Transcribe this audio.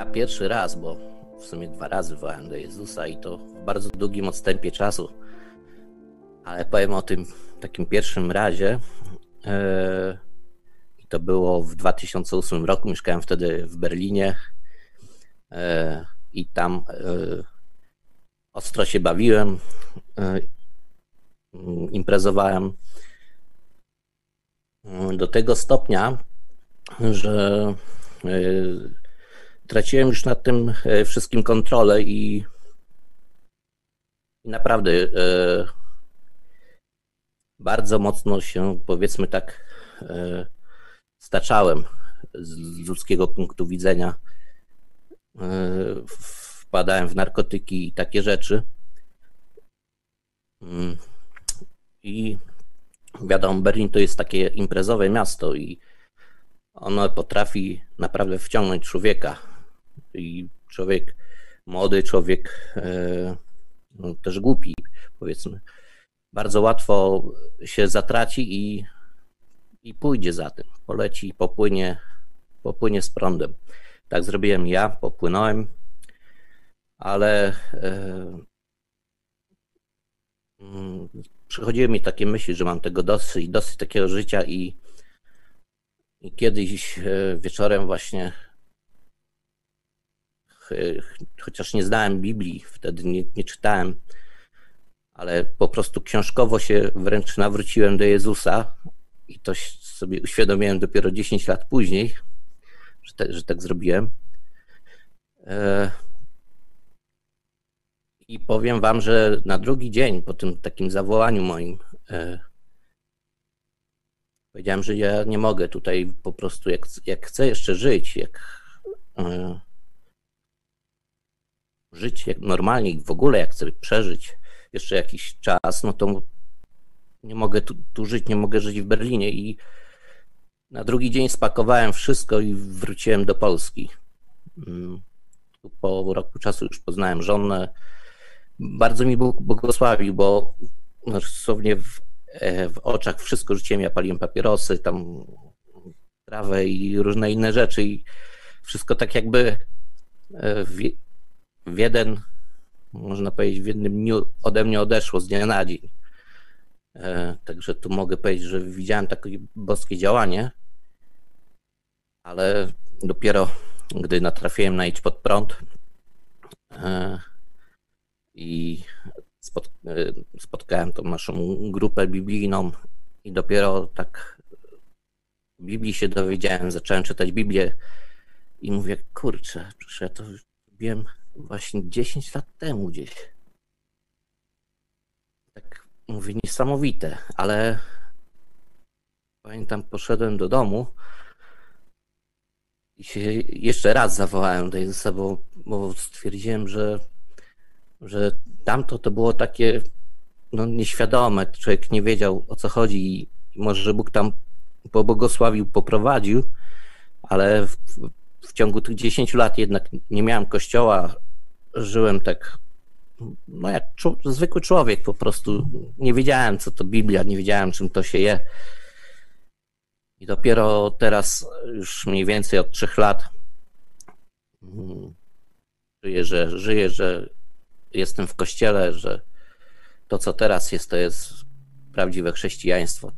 Ja pierwszy raz, bo w sumie dwa razy wołałem do Jezusa i to w bardzo długim odstępie czasu. Ale powiem o tym takim pierwszym razie. E, to było w 2008 roku. Mieszkałem wtedy w Berlinie e, i tam e, ostro się bawiłem. Imprezowałem do tego stopnia, że traciłem już nad tym e, wszystkim kontrolę i, naprawdę e, bardzo mocno się, powiedzmy tak, e, staczałem z ludzkiego punktu widzenia. Wpadałem w narkotyki i takie rzeczy. Mm. I wiadomo, Berlin to jest takie imprezowe miasto i ono potrafi naprawdę wciągnąć człowieka i człowiek młody, człowiek e, no, też głupi, powiedzmy, bardzo łatwo się zatraci i, i pójdzie za tym, poleci, popłynie, popłynie z prądem. Tak zrobiłem ja, popłynąłem, ale mm, przychodziły mi takie myśli, że mam tego dosyć, dosyć takiego życia i, i kiedyś e, wieczorem właśnie chociaż nie znałem Biblii, wtedy nie, nie czytałem, ale po prostu książkowo się wręcz nawróciłem do Jezusa i to sobie uświadomiłem dopiero 10 lat później, że, te, że tak zrobiłem. E, I powiem wam, że na drugi dzień po tym takim zawołaniu moim e, powiedziałem, że ja nie mogę tutaj po prostu, jak, jak chcę jeszcze żyć, jak e, żyć jak normalnie i w ogóle jak chcę przeżyć jeszcze jakiś czas, no to nie mogę tu, tu żyć, nie mogę żyć w Berlinie i na drugi dzień spakowałem wszystko i wróciłem do Polski. Mm, po roku czasu już poznałem żonę. Bardzo mi Bóg błogosławił, bo dosłownie w, e, w oczach wszystko rzuciłem. Ja paliłem papierosy, tam trawę i różne inne rzeczy i wszystko tak jakby e, w jeden, można powiedzieć, w jednym dniu ode mnie odeszło z dnia na dzień. E, także tu mogę powiedzieć, że widziałem takie boskie działanie, ale dopiero gdy natrafiłem na Idź pod prąd e, i e, spotkałem tą naszą grupę biblijną i dopiero tak Biblii się dowiedziałem, zacząłem czytać Biblię i mówię, kurczę, przecież ja to wiem właśnie 10 lat temu gdzieś. Tak mówię, niesamowite, ale pamiętam, poszedłem do domu i się jeszcze raz zawołałem do Jezusa, bo, bo stwierdziłem, że, że tamto to było takie no, nieświadome. Człowiek nie wiedział o co chodzi i może Bóg tam pobłogosławił, poprowadził, ale w, w ciągu tych 10 lat jednak nie miałem kościoła, żyłem tak, no jak zwykły człowiek po prostu. Nie wiedziałem, co to Biblia, nie wiedziałem, czym to się je. I dopiero teraz, już mniej więcej od trzech lat, mm, żyję, że, żyję, że jestem w kościele, że to, co teraz jest, to jest prawdziwe chrześcijaństwo.